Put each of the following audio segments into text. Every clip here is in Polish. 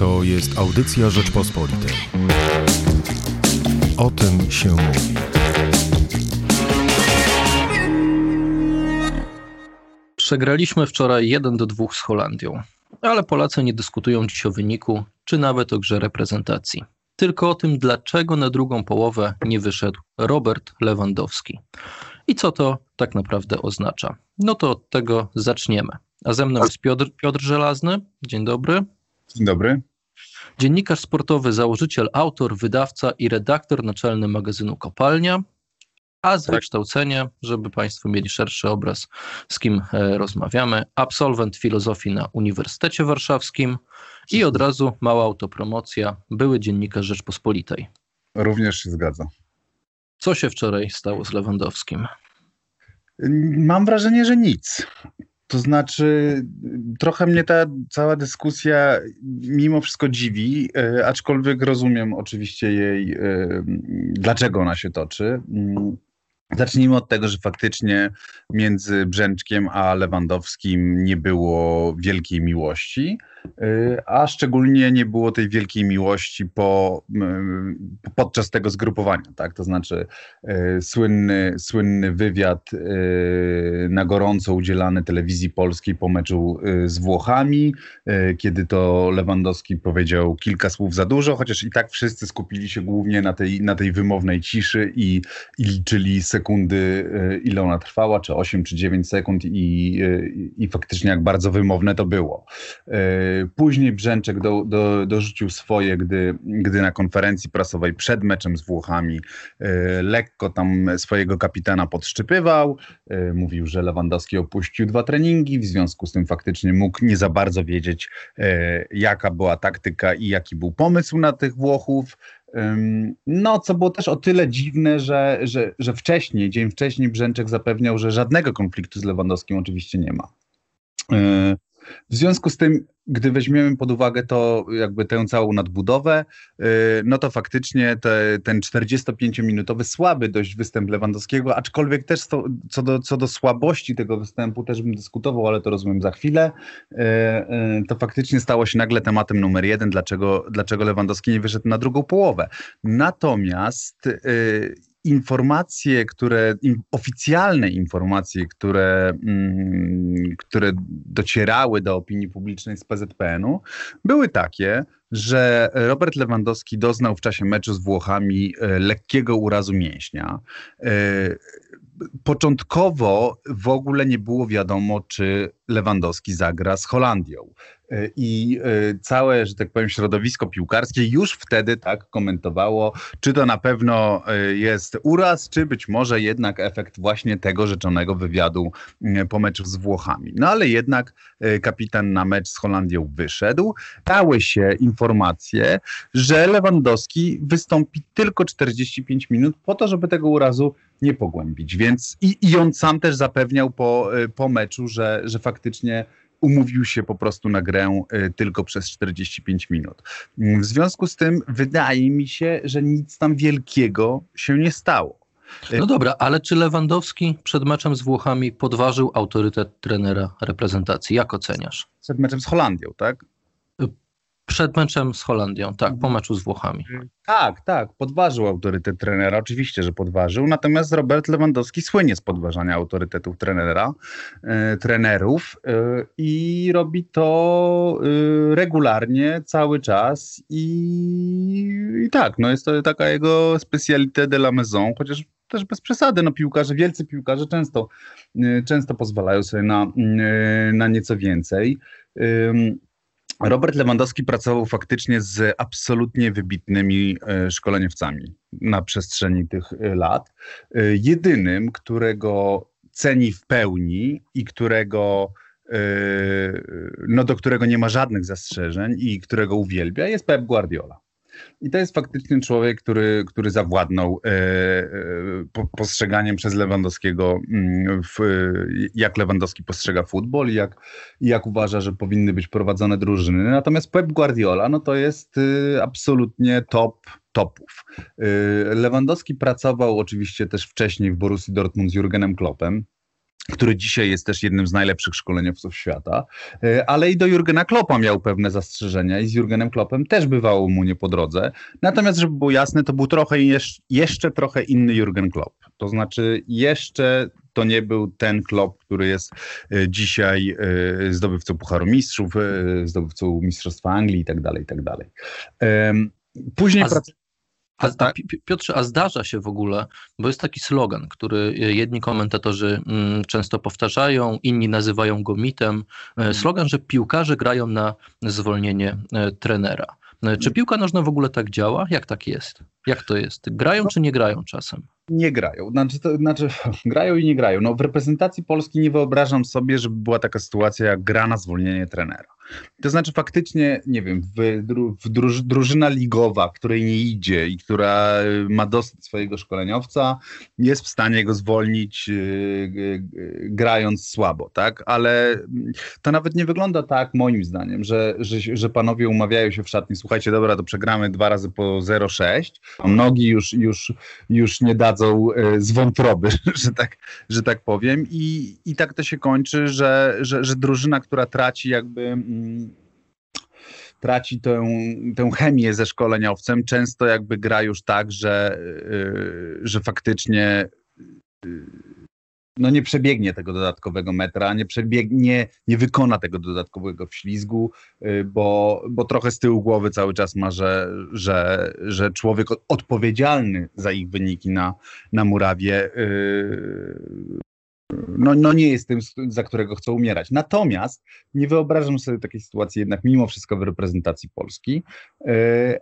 To jest audycja Rzeczpospolitej. O tym się mówi. Przegraliśmy wczoraj 1 do 2 z Holandią, ale Polacy nie dyskutują dziś o wyniku, czy nawet o grze reprezentacji. Tylko o tym, dlaczego na drugą połowę nie wyszedł Robert Lewandowski. I co to tak naprawdę oznacza? No to od tego zaczniemy. A ze mną jest Piotr, Piotr Żelazny. Dzień dobry. Dzień dobry. Dziennikarz sportowy, założyciel, autor, wydawca i redaktor naczelny magazynu Kopalnia. A z wykształcenia, żeby Państwo mieli szerszy obraz, z kim e, rozmawiamy, absolwent filozofii na Uniwersytecie Warszawskim i od razu mała autopromocja, były dziennikarz Rzeczpospolitej. Również się zgadza. Co się wczoraj stało z Lewandowskim? Mam wrażenie, że nic. To znaczy, trochę mnie ta cała dyskusja mimo wszystko dziwi, e, aczkolwiek rozumiem oczywiście jej, e, dlaczego ona się toczy. Mm, Zacznijmy od tego, że faktycznie między Brzęczkiem a Lewandowskim nie było wielkiej miłości, a szczególnie nie było tej wielkiej miłości po, podczas tego zgrupowania. Tak? To znaczy y, słynny, słynny wywiad na gorąco udzielany telewizji polskiej po meczu z Włochami, kiedy to Lewandowski powiedział kilka słów za dużo, chociaż i tak wszyscy skupili się głównie na tej, na tej wymownej ciszy i, i liczyli sekundy e, ile ona trwała, czy 8 czy 9 sekund i, e, i faktycznie jak bardzo wymowne to było. E, później Brzęczek do, do, dorzucił swoje, gdy, gdy na konferencji prasowej przed meczem z Włochami lekko tam swojego kapitana podszczypywał. Mówił, że Lewandowski opuścił dwa treningi, w związku z tym faktycznie mógł nie za bardzo wiedzieć, jaka była taktyka i jaki był pomysł na tych Włochów. No, co było też o tyle dziwne, że, że, że wcześniej, dzień wcześniej Brzęczek zapewniał, że żadnego konfliktu z Lewandowskim oczywiście nie ma. W związku z tym, gdy weźmiemy pod uwagę to, jakby tę całą nadbudowę, y, no to faktycznie te, ten 45-minutowy słaby dość występ Lewandowskiego, aczkolwiek też to, co, do, co do słabości tego występu też bym dyskutował, ale to rozumiem za chwilę, y, y, to faktycznie stało się nagle tematem numer jeden, dlaczego, dlaczego Lewandowski nie wyszedł na drugą połowę. Natomiast informacje, które, oficjalne informacje, które, mm, które docierały do opinii publicznej z PZPN-u, były takie, że Robert Lewandowski doznał w czasie meczu z Włochami e, lekkiego urazu mięśnia. E, początkowo w ogóle nie było wiadomo, czy Lewandowski zagra z Holandią. E, I e, całe, że tak powiem, środowisko piłkarskie już wtedy tak komentowało, czy to na pewno e, jest uraz, czy być może jednak efekt właśnie tego rzeczonego wywiadu po meczu z Włochami. No ale jednak kapitan na mecz z Holandią wyszedł. Dały się informacje, że Lewandowski wystąpi tylko 45 minut po to, żeby tego urazu nie pogłębić. Więc i, i on sam też zapewniał po, po meczu, że, że faktycznie umówił się po prostu na grę y, tylko przez 45 minut. W związku z tym wydaje mi się, że nic tam wielkiego się nie stało. No dobra, ale czy Lewandowski przed meczem z Włochami podważył autorytet trenera reprezentacji? Jak oceniasz? Przed meczem z Holandią, tak? Przed meczem z Holandią, tak, po meczu z Włochami. Tak, tak, podważył autorytet trenera, oczywiście, że podważył, natomiast Robert Lewandowski słynie z podważania autorytetów trenera, e, trenerów e, i robi to e, regularnie, cały czas i, i tak, no jest to taka jego specalité de la maison, chociaż też bez przesady, no piłkarze, wielcy piłkarze często, e, często pozwalają sobie na, e, na nieco więcej. Robert Lewandowski pracował faktycznie z absolutnie wybitnymi e, szkoleniowcami na przestrzeni tych e, lat. E, jedynym, którego ceni w pełni i którego no, do którego nie ma żadnych zastrzeżeń i którego uwielbia, jest Pep Guardiola. I to jest faktycznie człowiek, który, który zawładnął e, e, postrzeganiem przez Lewandowskiego, mm, w, jak Lewandowski postrzega futbol i jak, jak uważa, że powinny być prowadzone drużyny. Natomiast Pep Guardiola, no to jest y, absolutnie top topów. Y, Lewandowski pracował oczywiście też wcześniej w Borussii Dortmund z Jurgenem Kloppem. Który dzisiaj jest też jednym z najlepszych szkoleniowców świata, e, ale i do Jurgena Kloppa miał pewne zastrzeżenia i z Jurgenem Kloppem też bywało mu nie po drodze. Natomiast, żeby było jasne, to był trochę jeszcze trochę inny Jurgen Klopp. To znaczy jeszcze to nie był ten Klopp, który jest e, dzisiaj e, zdobywcą Pucharu Mistrzów, zdobywcą Mistrzostwa Anglii i tak dalej, i tak dalej. Później... A, a, a, tak. Piotrze, a zdarza się w ogóle, bo jest taki slogan, który jedni komentatorzy mm, często powtarzają, inni nazywają go mitem. E, mhm. Slogan, że piłkarze grają na zwolnienie e, trenera. E, czy piłka nożna w ogóle tak działa? Jak tak jest? Jak to jest? Grają no, czy nie grają czasem? Nie grają. Znaczy, to, znaczy, grają i nie grają. No, w reprezentacji Polski nie wyobrażam sobie, żeby była taka sytuacja jak gra na zwolnienie trenera. To znaczy faktycznie, nie wiem, w, w druż, drużyna ligowa, której nie idzie i która y, ma dosyć swojego szkoleniowca, jest w stanie go zwolnić yy, grając słabo, tak? Ale to nawet nie wygląda tak, moim zdaniem, że, że, że panowie umawiają się w szatni, słuchajcie, dobra, to przegramy dwa razy po 0,6, nogi już, już, już nie dadzą yy, z wątroby, że tak, że tak powiem. I, i tak to się kończy, że, że, że drużyna, która traci jakby mm, traci tę, tę chemię ze szkoleniowcem, często jakby gra już tak, że, y, że faktycznie y, no nie przebiegnie tego dodatkowego metra, nie przebiegnie, nie wykona tego dodatkowego wślizgu, y, bo, bo trochę z tyłu głowy cały czas ma, że, że, że człowiek odpowiedzialny za ich wyniki na, na murawie no, no nie jest tym, za którego chcę umierać. Natomiast nie wyobrażam sobie takiej sytuacji jednak mimo wszystko w reprezentacji Polski, yy,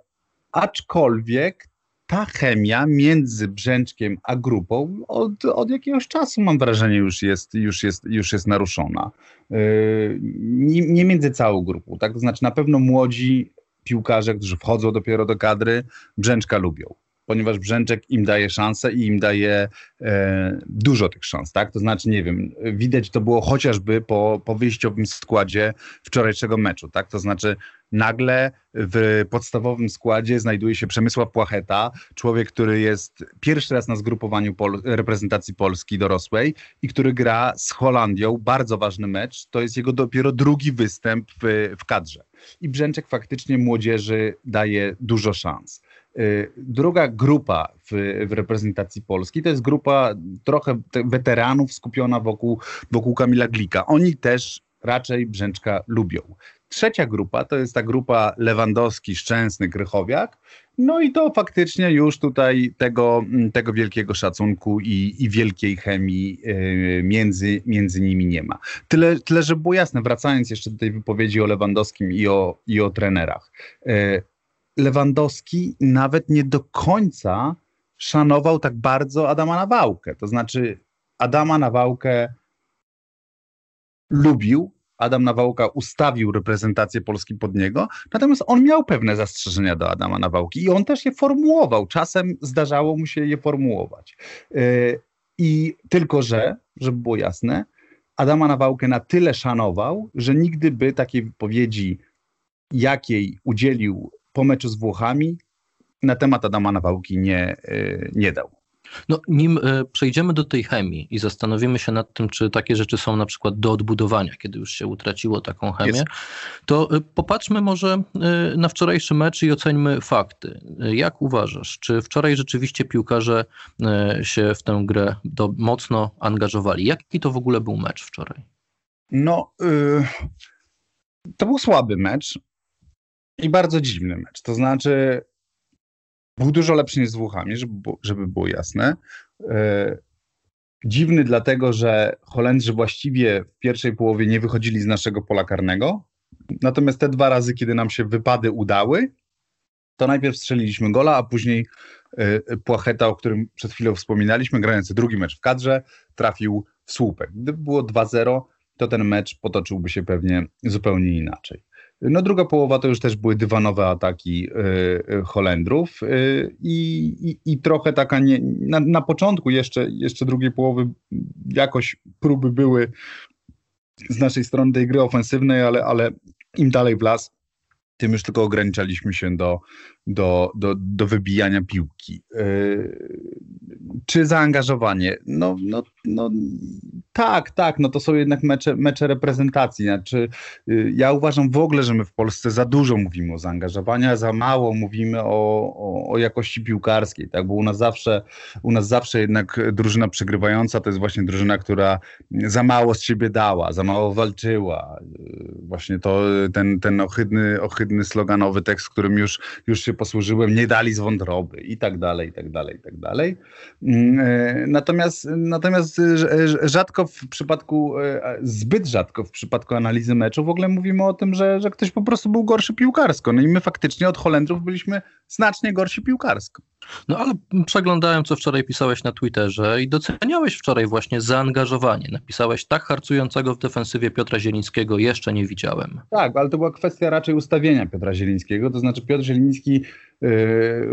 aczkolwiek ta chemia między Brzęczkiem a grupą od, od jakiegoś czasu mam wrażenie już jest, już jest, już jest naruszona. Yy, nie, nie między całą grupą, tak? To znaczy na pewno młodzi piłkarze, którzy wchodzą dopiero do kadry, Brzęczka lubią ponieważ Brzęczek im daje szansę i im daje e, dużo tych szans, tak? To znaczy, nie wiem, widać to było chociażby po, po wyjściowym składzie wczorajszego meczu, tak? To znaczy, nagle w podstawowym składzie znajduje się Przemysław Płacheta, człowiek, który jest pierwszy raz na zgrupowaniu Pol reprezentacji Polski dorosłej i który gra z Holandią, bardzo ważny mecz, to jest jego dopiero drugi występ w, w kadrze. I Brzęczek faktycznie młodzieży daje dużo szans. Y, druga grupa w, w, reprezentacji Polski to jest grupa trochę weteranów skupiona wokół, wokół Kamila Glika. Oni też raczej Brzęczka lubią. Trzecia grupa to jest ta grupa Lewandowski, Szczęsny, Krychowiak. No i to faktycznie już tutaj tego, tego wielkiego szacunku i, i wielkiej chemii y, między, między nimi nie ma. Tyle, tyle, że było jasne, wracając jeszcze do tej wypowiedzi o Lewandowskim i o, i o trenerach. Lewandowski nawet nie do końca szanował tak bardzo Adama Nawałkę. To znaczy, Adama Nawałkę lubił, Adam Nawałka ustawił reprezentację Polski pod niego, natomiast on miał pewne zastrzeżenia do Adama Nawałki i on też je formułował. Czasem zdarzało mu się je formułować. Yy, I tylko, że, żeby było jasne, Adama Nawałkę na tyle szanował, że nigdy by takiej wypowiedzi, jakiej udzielił po meczu z Włochami na temat Adama Nawałki nie, e, nie dał. No, nim e, przejdziemy do tej chemii i zastanowimy się nad tym, czy takie rzeczy są na przykład do odbudowania, kiedy już się utraciło taką chemię, Jest. to e, popatrzmy może na wczorajszy mecz i oceńmy fakty. Jak uważasz, czy wczoraj rzeczywiście piłkarze się w tę grę do, mocno angażowali? Jaki to w ogóle był mecz wczoraj? No, yy, to był słaby mecz i bardzo dziwny mecz. To znaczy, był dużo lepszy niż z Włochami, żeby, było jasne. E, dziwny dlatego, że Holendrzy właściwie w pierwszej połowie nie wychodzili z naszego pola karnego. Natomiast te dwa razy, kiedy nam się wypady udały, to najpierw strzeliliśmy gola, a później e, Płacheta, o którym przed chwilą wspominaliśmy, grający drugi mecz w kadrze, trafił w słupek. Gdyby było 2-0, to ten mecz potoczyłby się pewnie zupełnie inaczej. No druga połowa to już też były dywanowe ataki y, Holendrów y, i, i, trochę taka nie, na, na początku jeszcze, jeszcze drugiej połowy jakoś próby były z naszej strony tej gry ofensywnej, ale, ale im dalej w las, tym już tylko ograniczaliśmy się do, do, do, do wybijania piłki. Yy, czy zaangażowanie? No, no, no tak, tak, no to są jednak mecze, mecze reprezentacji. Znaczy, yy, ja uważam w ogóle, że my w Polsce za dużo mówimy o zaangażowaniu, a za mało mówimy o, o, o jakości piłkarskiej, tak? bo u nas zawsze, u nas zawsze jednak drużyna przegrywająca to jest właśnie drużyna, która za mało z siebie dała, za mało walczyła. Yy, właśnie to ten, ten ohydny, ohydny sloganowy tekst, którym już, już się posłużyłem, nie dali z wątroby i tak dalej, i tak dalej, i tak dalej. Mm, e, natomiast, natomiast rzadko w przypadku, e, zbyt rzadko w przypadku analizy meczu w ogóle mówimy o tym, że, że ktoś po prostu był gorszy piłkarsko. No i my faktycznie od Holendrów byliśmy znacznie gorsi piłkarsko. No ale przeglądałem, co wczoraj pisałeś na Twitterze i doceniałeś wczoraj właśnie zaangażowanie. Napisałeś tak harcującego w defensywie Piotra Zielińskiego jeszcze nie widziałem. Tak, ale to była kwestia raczej ustawienia Piotra Zielińskiego. To znaczy Piotr Zieliński yy,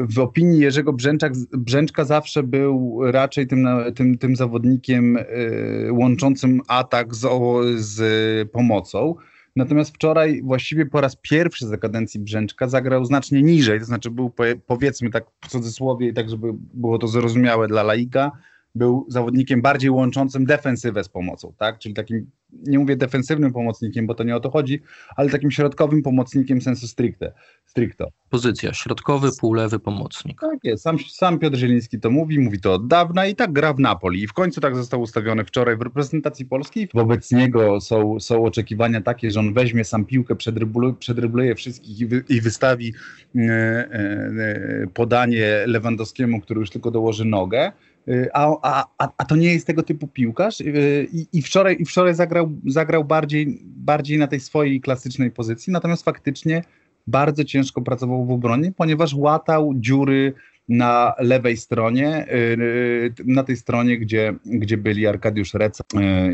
w opinii Jerzego Brzęczak, Brzęczka zawsze był raczej tym, tym, tym zawodnikiem yy, łączącym atak z, z pomocą. Natomiast wczoraj właściwie po raz pierwszy za kadencji Brzęczka zagrał znacznie niżej, to znaczy był powiedzmy tak w cudzysłowie, tak żeby było to zrozumiałe dla laika, był zawodnikiem bardziej łączącym defensywę z pomocą, tak? Czyli takim, nie mówię defensywnym pomocnikiem, bo to nie o to chodzi, ale takim środkowym pomocnikiem sensu stricte, stricto. Pozycja, środkowy, półlewy pomocnik. Tak jest, sam, sam Piotr Zieliński to mówi, mówi to od dawna i tak gra w Napoli i w końcu tak został ustawiony wczoraj w reprezentacji polskiej. Wobec niego są, są oczekiwania takie, że on weźmie sam piłkę, przedrybluje, przedrybluje wszystkich i, wy, i wystawi e, e, podanie Lewandowskiemu, który już tylko dołoży nogę. Y, a, a, a to nie jest tego typu piłkarz y, i, i wczoraj, i wczoraj zagrał, zagrał bardziej, bardziej na tej swojej klasycznej pozycji, natomiast faktycznie bardzo ciężko pracował w obronie, ponieważ łatał dziury na lewej stronie, y, na tej stronie, gdzie, gdzie byli Arkadiusz Reca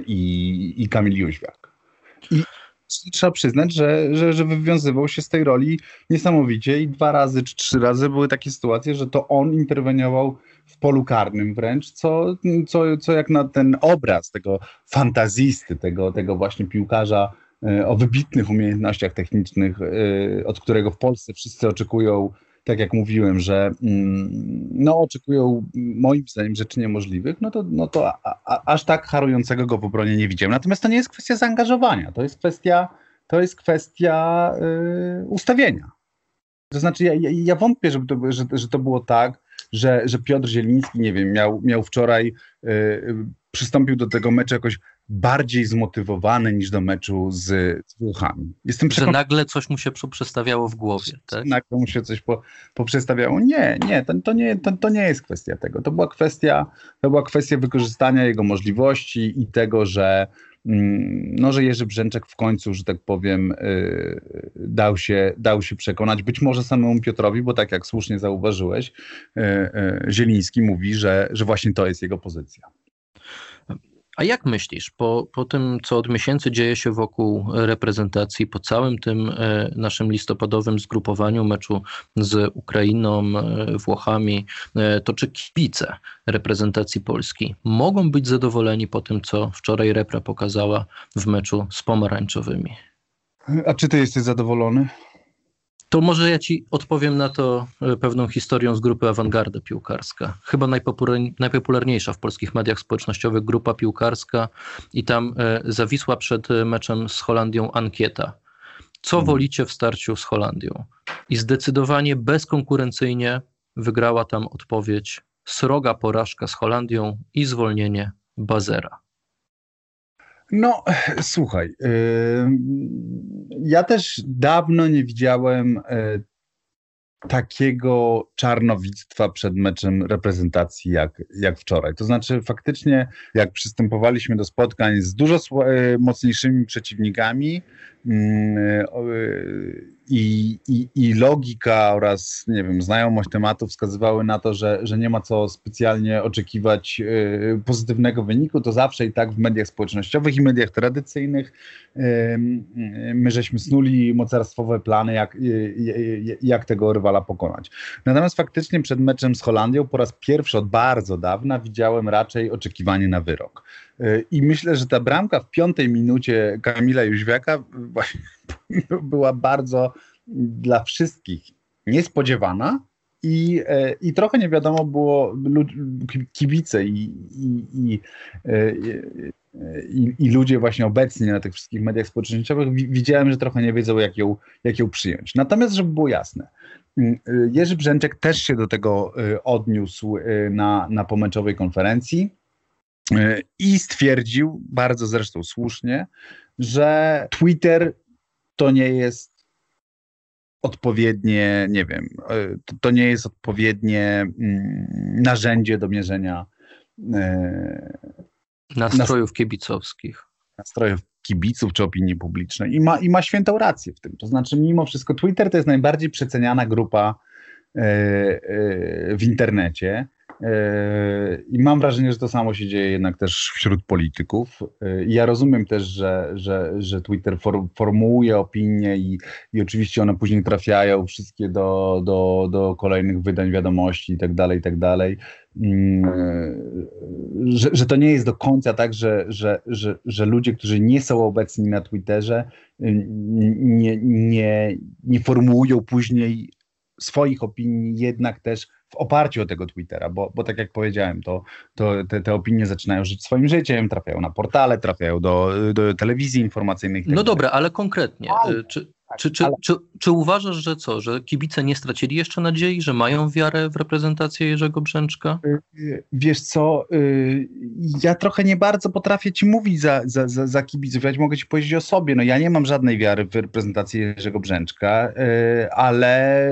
i, i Kamil Jóźwiak. I trzeba przyznać, że, że, że wywiązywał się z tej roli niesamowicie i dwa razy czy trzy razy były takie sytuacje, że to on interweniował w polu karnym wręcz, co, co, co jak na ten obraz tego fantazisty, tego, tego właśnie piłkarza e, o wybitnych umiejętnościach technicznych, e, od którego w Polsce wszyscy oczekują, tak jak mówiłem, że mm, no, oczekują moim zdaniem rzeczy niemożliwych, no to, no to a, a, aż tak harującego go w obronie nie widziałem. Natomiast to nie jest kwestia zaangażowania, to jest kwestia, to jest kwestia yy, ustawienia. To znaczy, ja, ja, ja wątpię, żeby to, że, że to było tak, że, że Piotr Zieliński, nie wiem, miał, miał wczoraj, y, przystąpił do tego meczu jakoś bardziej zmotywowany niż do meczu z, z Włochami. Jestem przekonany, że nagle coś mu się przestawiało w głowie, tak? Nagle mu się coś po, poprzestawiało. Nie, nie, to, to, nie to, to nie jest kwestia tego. To była kwestia, to była kwestia wykorzystania jego możliwości i tego, że Mm, no, że Jerzy Brzęczek w końcu, że tak powiem, y, dał się, dał się przekonać, być może samemu Piotrowi, bo tak jak słusznie zauważyłeś, y, y, Zieliński mówi, że, że właśnie to jest jego pozycja. A jak myślisz, po, po tym, co od miesięcy dzieje się wokół reprezentacji, po całym tym e, naszym listopadowym zgrupowaniu meczu z Ukrainą, e, Włochami, e, to czy kibice reprezentacji Polski mogą być zadowoleni po tym, co wczoraj repra pokazała w meczu z pomarańczowymi? A czy ty jesteś zadowolony? To może ja ci odpowiem na to e, pewną historią z grupy Awangarda Piłkarska. Chyba najpopularniejsza w polskich mediach społecznościowych grupa piłkarska i tam e, zawisła przed e, meczem z Holandią ankieta. Co hmm. wolicie w starciu z Holandią? I zdecydowanie bezkonkurencyjnie wygrała tam odpowiedź sroga porażka z Holandią i zwolnienie Bazera. No, słuchaj, ja też dawno nie widziałem e, takiego czarnowictwa przed meczem reprezentacji jak, jak wczoraj. To znaczy faktycznie jak przystępowaliśmy do spotkań z dużo e, mocniejszymi przeciwnikami, i, i, i logika oraz, nie wiem, znajomość tematu wskazywały na to, że, że nie ma co specjalnie oczekiwać y, pozytywnego wyniku, to zawsze i tak w mediach społecznościowych i mediach tradycyjnych y, my żeśmy snuli mocarstwowe plany, jak, y, jak tego rywala pokonać. Natomiast faktycznie przed meczem z Holandią po raz pierwszy od bardzo dawna widziałem raczej oczekiwanie na wyrok. I myślę, że ta bramka w piątej minucie Kamila Jóźwiaka była bardzo dla wszystkich niespodziewana i, e, i trochę nie wiadomo było kibice i, i, i, e, i, i ludzie właśnie obecni na tych wszystkich mediach społecznościowych widziałem, że trochę nie wiedzą jak ją, jak ją przyjąć. Natomiast, żeby było jasne, Jerzy Brzęczek też się do tego odniósł na, na pomeczowej konferencji i stwierdził, bardzo zresztą słusznie, że Twitter to nie jest odpowiednie, nie wiem, e, to nie jest odpowiednie mm, narzędzie do mierzenia e, nastrojów kibicowskich. Nastrojów kibiców czy opinii publicznej. I ma, I ma świętą rację w tym. To znaczy, mimo wszystko, Twitter to jest najbardziej przeceniana grupa e, w internecie. I mam wrażenie, że to samo się dzieje jednak też wśród polityków. Ja rozumiem też, że, że, że Twitter formułuje opinie i, i oczywiście one później trafiają wszystkie do, do, do kolejnych wydań wiadomości i tak dalej, i tak dalej. Mm, że, że to nie jest do końca tak, że, że, że, że ludzie, którzy nie są obecni na Twitterze, nie, nie, nie formułują później swoich opinii jednak też w oparciu o tego Twittera, bo, bo tak jak powiedziałem, to, to te, te opinie zaczynają żyć swoim życiem, trafiają na portale, trafiają do, do telewizji informacyjnej. Tak no dobra, ale konkretnie, ale, czy, tak, czy, czy, ale... czy, czy, uważasz, że co, że kibice nie stracili jeszcze nadziei, że mają wiarę w reprezentację Jerzego Brzęczka? Y, y, wiesz co, ja trochę nie bardzo potrafię ci mówić za, za, za, za kibiców, ja mogę ci powiedzieć o sobie, no ja nie mam żadnej wiary w reprezentację Jerzego Brzęczka, ale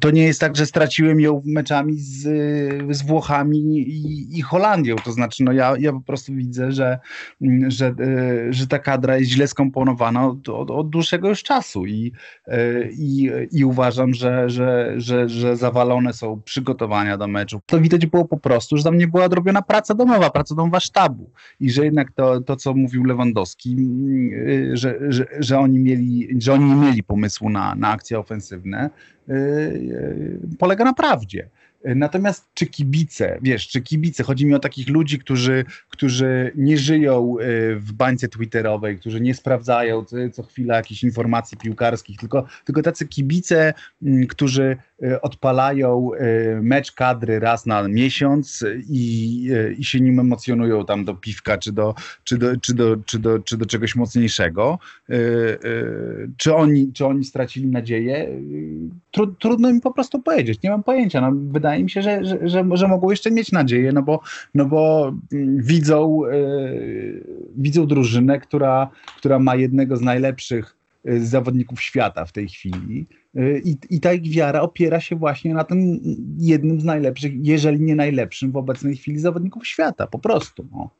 to nie jest tak, że straciłem ją meczami z, z Włochami i, i Holandią. To znaczy, no ja, ja po prostu widzę, że, że, e, że ta kadra jest źle skomponowana od, od, od dłuższego już czasu i, e, i, i uważam, że, że, że, że zawalone są przygotowania do meczów. To widać było po prostu, że tam nie była odrobiona praca domowa, praca domowa sztabu i że jednak to, to co mówił Lewandowski, e, że, że, że oni mieli, że oni nie mieli pomysłu na, na akcje ofensywne, polega na prawdzie. Natomiast czy kibice, wiesz, czy kibice, chodzi mi o takich ludzi, którzy, którzy nie żyją y, w bańce twitterowej, którzy nie sprawdzają co chwila jakichś informacji piłkarskich, tylko, tylko tacy kibice, mm, którzy Y, odpalają y, mecz kadry raz na miesiąc i, i się nim emocjonują tam do piwka czy do, czy do, czy do, czy do, czy do czegoś mocniejszego. Czy oni, czy oni stracili nadzieję? trudno mi po prostu powiedzieć. Nie mam pojęcia. No, wydaje mi się, że, że, że, że mogą jeszcze mieć nadzieję, no bo, no bo mm, widzą, widzą drużynę, która, która ma jednego z najlepszych zawodników świata w tej chwili Y, I, I ta ich wiara opiera się właśnie na tym jednym z najlepszych, jeżeli nie najlepszym w obecnej chwili zawodników świata, po prostu. No.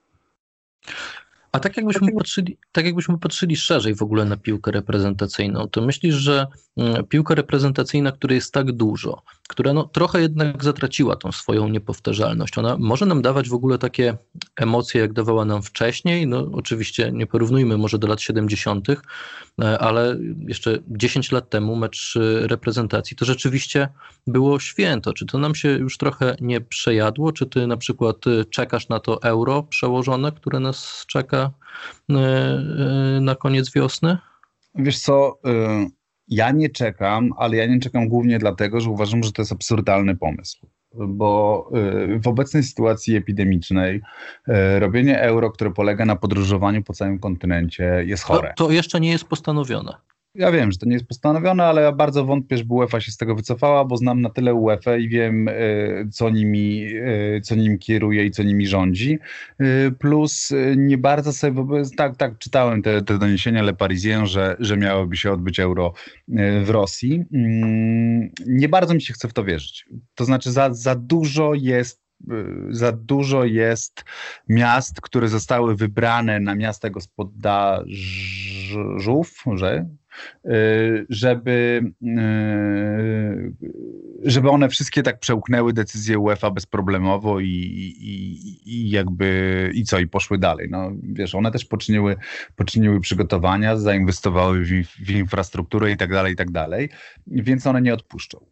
A tak jakbyśmy, patrzyli, tak jakbyśmy patrzyli szerzej w ogóle na piłkę reprezentacyjną, to myślisz, że mm, piłka reprezentacyjna, której jest tak dużo, która no, trochę jednak zatraciła tą swoją niepowtarzalność, ona może nam dawać w ogóle takie emocje, jak dawała nam wcześniej. No, oczywiście nie porównujmy może do lat 70., e, ale jeszcze 10 lat temu mecz e, reprezentacji to rzeczywiście było święto. Czy to nam się już trochę nie przejadło? Czy ty na przykład e, czekasz na to euro przełożone, które nas czeka na koniec wiosny? Wiesz co, ja nie czekam, ale ja nie czekam głównie dlatego, że uważam, że to jest absurdalny pomysł bo y, w obecnej sytuacji epidemicznej y, robienie euro, które polega na podróżowaniu po całym kontynencie jest chore. To, to jeszcze nie jest postanowione. Ja wiem, że to nie jest postanowione, ale ja bardzo wątpię, że UEFA się z tego wycofała, bo znam na tyle UEFA i wiem, e, co nimi, e, co nim kieruje i co nimi rządzi. E, plus nie bardzo sobie, tak, tak, czytałem te, te doniesienia Le Parisien, że, że miałoby się odbyć euro w Rosji. Mm, nie bardzo mi się chce w to wierzyć. To znaczy za, za dużo jest za dużo jest miast, które zostały wybrane na miasta gospodarzów, że żeby, y, żeby one wszystkie tak przełknęły decyzję UEFA bezproblemowo i, i, i jakby i co, i poszły dalej. No, wiesz, one też poczyniły, poczyniły przygotowania, zainwestowały w, w infrastrukturę i tak dalej, i tak dalej, więc one nie odpuszczą.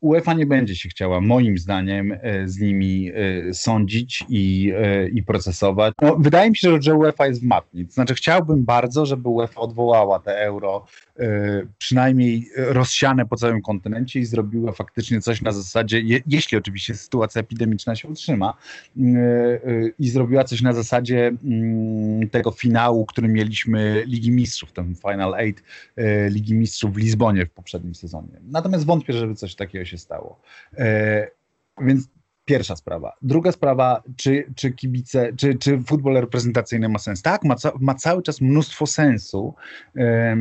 UEFA nie będzie się chciała, moim zdaniem, z nimi sądzić i, i procesować. No, wydaje mi się, że UEFA jest w matni. Znaczy, chciałbym bardzo, żeby UEFA odwołała te euro E, przynajmniej rozsiane po całym kontynencie i zrobiła faktycznie coś na zasadzie, je, jeśli oczywiście sytuacja epidemiczna się utrzyma, e, e, i zrobiła coś na zasadzie mm, tego finału, który mieliśmy Ligi Mistrzów, ten Final Eight Ligi Mistrzów w Lizbonie w poprzednim sezonie. Natomiast wątpię, żeby coś takiego się stało. Więc Pierwsza sprawa. Druga sprawa, czy, czy kibice, czy, czy futbol reprezentacyjny ma sens? Tak, ma, ma cały czas mnóstwo sensu,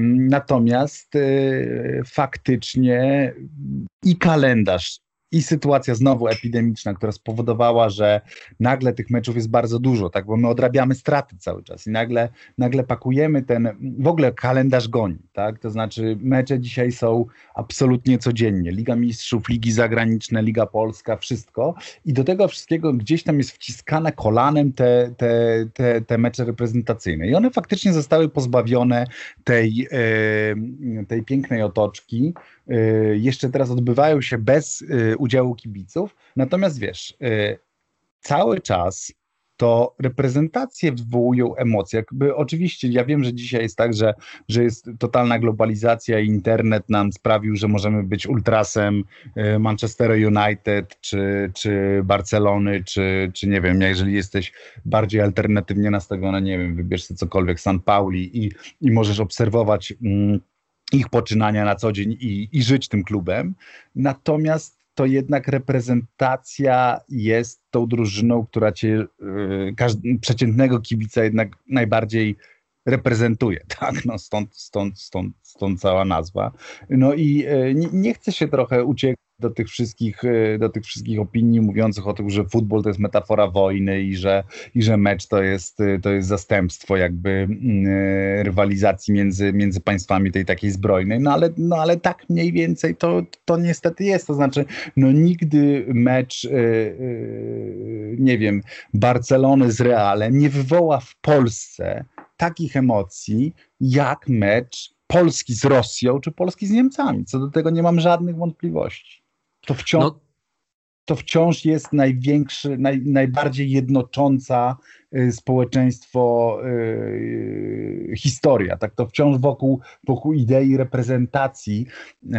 natomiast e, faktycznie i kalendarz i sytuacja znowu epidemiczna, która spowodowała, że nagle tych meczów jest bardzo dużo, tak, bo my odrabiamy straty cały czas i nagle, nagle pakujemy ten, w ogóle kalendarz goni, tak, to znaczy mecze dzisiaj są absolutnie codziennie, Liga Mistrzów, Ligi Zagraniczne, Liga Polska, wszystko. I do tego wszystkiego gdzieś tam jest wciskane kolanem te, te, te, te mecze reprezentacyjne. I one faktycznie zostały pozbawione tej, tej pięknej otoczki, jeszcze teraz odbywają się bez y, udziału kibiców. Natomiast wiesz, y, cały czas to reprezentacje wywołują emocje. Jakby oczywiście ja wiem, że dzisiaj jest tak, że, że jest totalna globalizacja i internet nam sprawił, że możemy być ultrasem Manchester United, czy, czy Barcelony, czy, czy nie wiem, jeżeli jesteś bardziej alternatywnie nastawiony, nie wiem, wybierz sobie cokolwiek San Pauli i, i możesz obserwować mm, ich poczynania na co dzień i, i żyć tym klubem. Natomiast to jednak reprezentacja jest tą drużyną, która cię, yy, przeciętnego kibica jednak najbardziej reprezentuje, tak, no stąd, stąd, stąd, stąd cała nazwa. No i yy, nie, nie chcę się trochę uciekać do tych wszystkich, e, do tych wszystkich opinii mówiących o tym, że futbol to jest metafora wojny i że, i że mecz to jest, e, to jest zastępstwo jakby mm, e, rywalizacji między, między państwami tej takiej zbrojnej, no ale, no ale tak mniej więcej to, to niestety jest, to znaczy no nigdy mecz nie wiem, Barcelony z Realem nie wywoła w Polsce takich emocji jak mecz Polski z Rosją czy Polski z Niemcami. Co do tego nie mam żadnych wątpliwości to wciąż, no. to wciąż jest największy, naj, najbardziej jednocząca społeczeństwo y, historia. Tak to wciąż wokół, wokół idei reprezentacji y,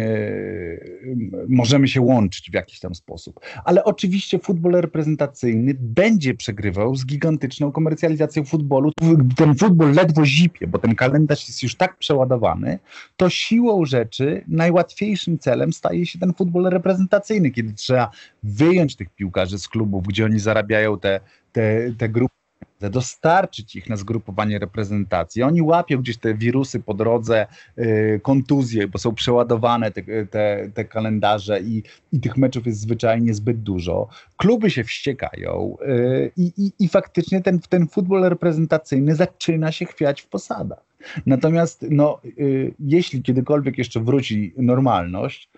y, możemy się łączyć w jakiś tam sposób. Ale oczywiście futbol reprezentacyjny będzie przegrywał z gigantyczną komercjalizacją futbolu. Ten futbol ledwo zipie, bo ten kalendarz jest już tak przeładowany, to siłą rzeczy najłatwiejszym celem staje się ten futbol reprezentacyjny, kiedy trzeba wyjąć tych piłkarzy z klubów, gdzie oni zarabiają te, te, te grupy dostarczyć ich na zgrupowanie reprezentacji. Oni łapią gdzieś te wirusy po drodze, yy, kontuzje, bo są przeładowane te, te, te kalendarze i, i, tych meczów jest zwyczajnie zbyt dużo. Kluby się wściekają yy, i, i, faktycznie ten, ten futbol reprezentacyjny zaczyna się chwiać w posadach. Natomiast no, yy, jeśli kiedykolwiek jeszcze wróci normalność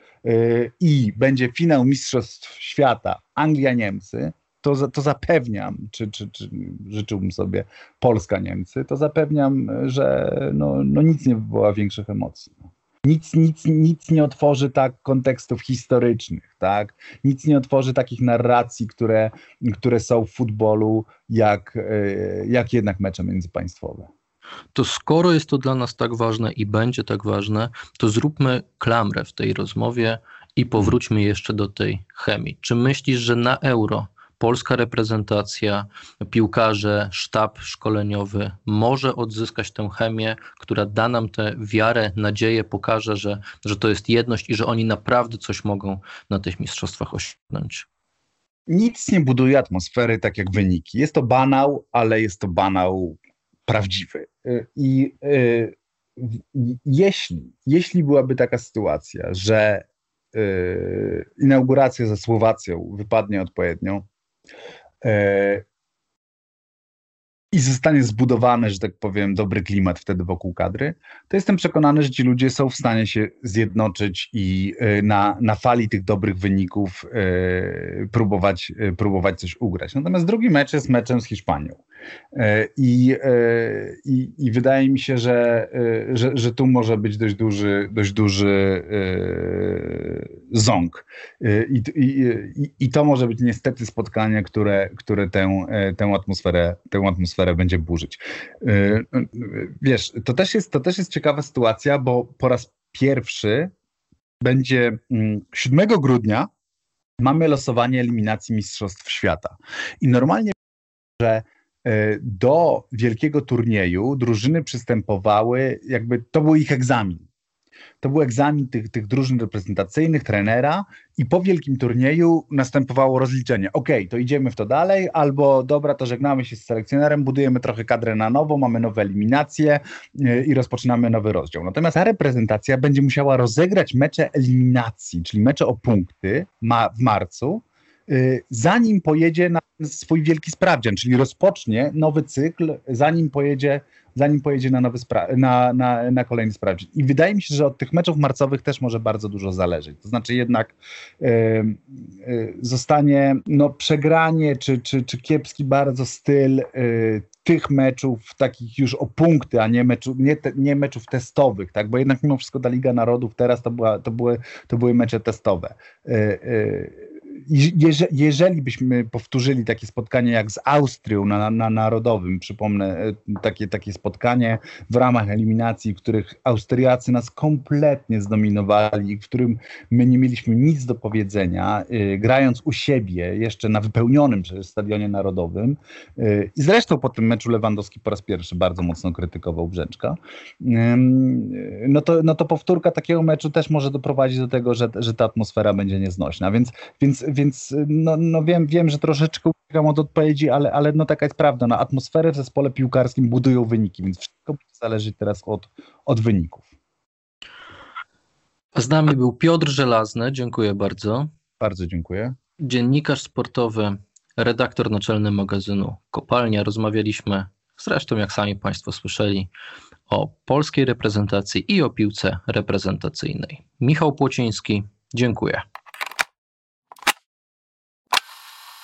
i będzie finał Mistrzostw Świata Anglia-Niemcy, to, to zapewniam, czy, czy, czy życzyłbym sobie Polska-Niemcy, to zapewniam, że no, no nic nie wywoła większych emocji. Nic, nic, nic nie otworzy tak kontekstów historycznych, tak? Nic nie otworzy takich narracji, które, które są w futbolu, jak, e, jak jednak mecze międzypaństwowe. To skoro jest to dla nas tak ważne i będzie tak ważne, to zróbmy klamrę w tej rozmowie i powróćmy jeszcze do tej chemii. Czy myślisz, że na euro polska reprezentacja, piłkarze, sztab szkoleniowy może odzyskać tę chemię, która da nam tę wiarę, nadzieję, pokaże, że, że to jest jedność i że oni naprawdę coś mogą na tych mistrzostwach osiągnąć. Nic nie buduje atmosfery tak jak wyniki. Jest to banał, ale jest to banał prawdziwy. I y, jeśli, jeśli byłaby taka sytuacja, że y, inauguracja ze Słowacją wypadnie odpowiednio, i zostanie zbudowany, że tak powiem, dobry klimat wtedy wokół kadry, to jestem przekonany, że ci ludzie są w stanie się zjednoczyć i e, na, na fali tych dobrych wyników e, próbować, próbować coś ugrać. Natomiast drugi mecz jest meczem z Hiszpanią. E, I, e, i, i wydaje mi się, że, e, że, że tu może być dość duży, dość duży ząg. I, i, I to może być niestety spotkanie, które, które tę, tę, atmosferę, tę atmosferę będzie burzyć. Wiesz, to też, jest, to też jest ciekawa sytuacja, bo po raz pierwszy będzie 7 mm, grudnia mamy losowanie eliminacji Mistrzostw Świata. I normalnie, że do wielkiego turnieju drużyny przystępowały, jakby to był ich egzamin. To był egzamin tych, tych drużyn reprezentacyjnych, trenera i po wielkim turnieju następowało rozliczenie. Ok, to idziemy w to dalej, albo dobra, to żegnamy się z selekcjonerem, budujemy trochę kadrę na nowo, mamy nowe eliminacje yy, i rozpoczynamy nowy rozdział. Natomiast ta reprezentacja będzie musiała rozegrać mecze eliminacji, czyli mecze o punkty ma w marcu, zanim pojedzie na swój wielki sprawdzian, czyli rozpocznie nowy cykl, zanim pojedzie zanim pojedzie na, nowy na, na, na kolejny sprawdzian. I wydaje mi się, że od tych meczów marcowych też może bardzo dużo zależeć. To znaczy jednak y, y, zostanie no, przegranie czy, czy, czy kiepski bardzo styl y, tych meczów takich już o punkty, a nie, meczu, nie, te, nie meczów testowych, tak? bo jednak mimo wszystko ta Liga Narodów teraz to, była, to, były, to były mecze testowe jeżeli byśmy powtórzyli takie spotkanie jak z Austrią na, na Narodowym, przypomnę e, takie, takie spotkanie w ramach eliminacji, w których Austriacy nas kompletnie zdominowali, w którym my nie mieliśmy nic do powiedzenia, yy, grając u siebie jeszcze na wypełnionym przecież stadionie narodowym yy, i zresztą po tym meczu Lewandowski po raz pierwszy bardzo mocno krytykował Brzęczka, yy, no, to, no to powtórka takiego meczu też może doprowadzić do tego, że, że ta atmosfera będzie nieznośna, więc, więc więc no, no wiem, wiem, że troszeczkę uciekam od odpowiedzi, ale, ale no taka jest prawda. No, atmosferę w zespole piłkarskim budują wyniki, więc wszystko zależy teraz od, od wyników. Z nami był Piotr Żelazny, dziękuję bardzo. Bardzo dziękuję. Dziennikarz sportowy, redaktor naczelny magazynu Kopalnia. Rozmawialiśmy, zresztą jak sami Państwo słyszeli, o polskiej reprezentacji i o piłce reprezentacyjnej. Michał Płociński, dziękuję.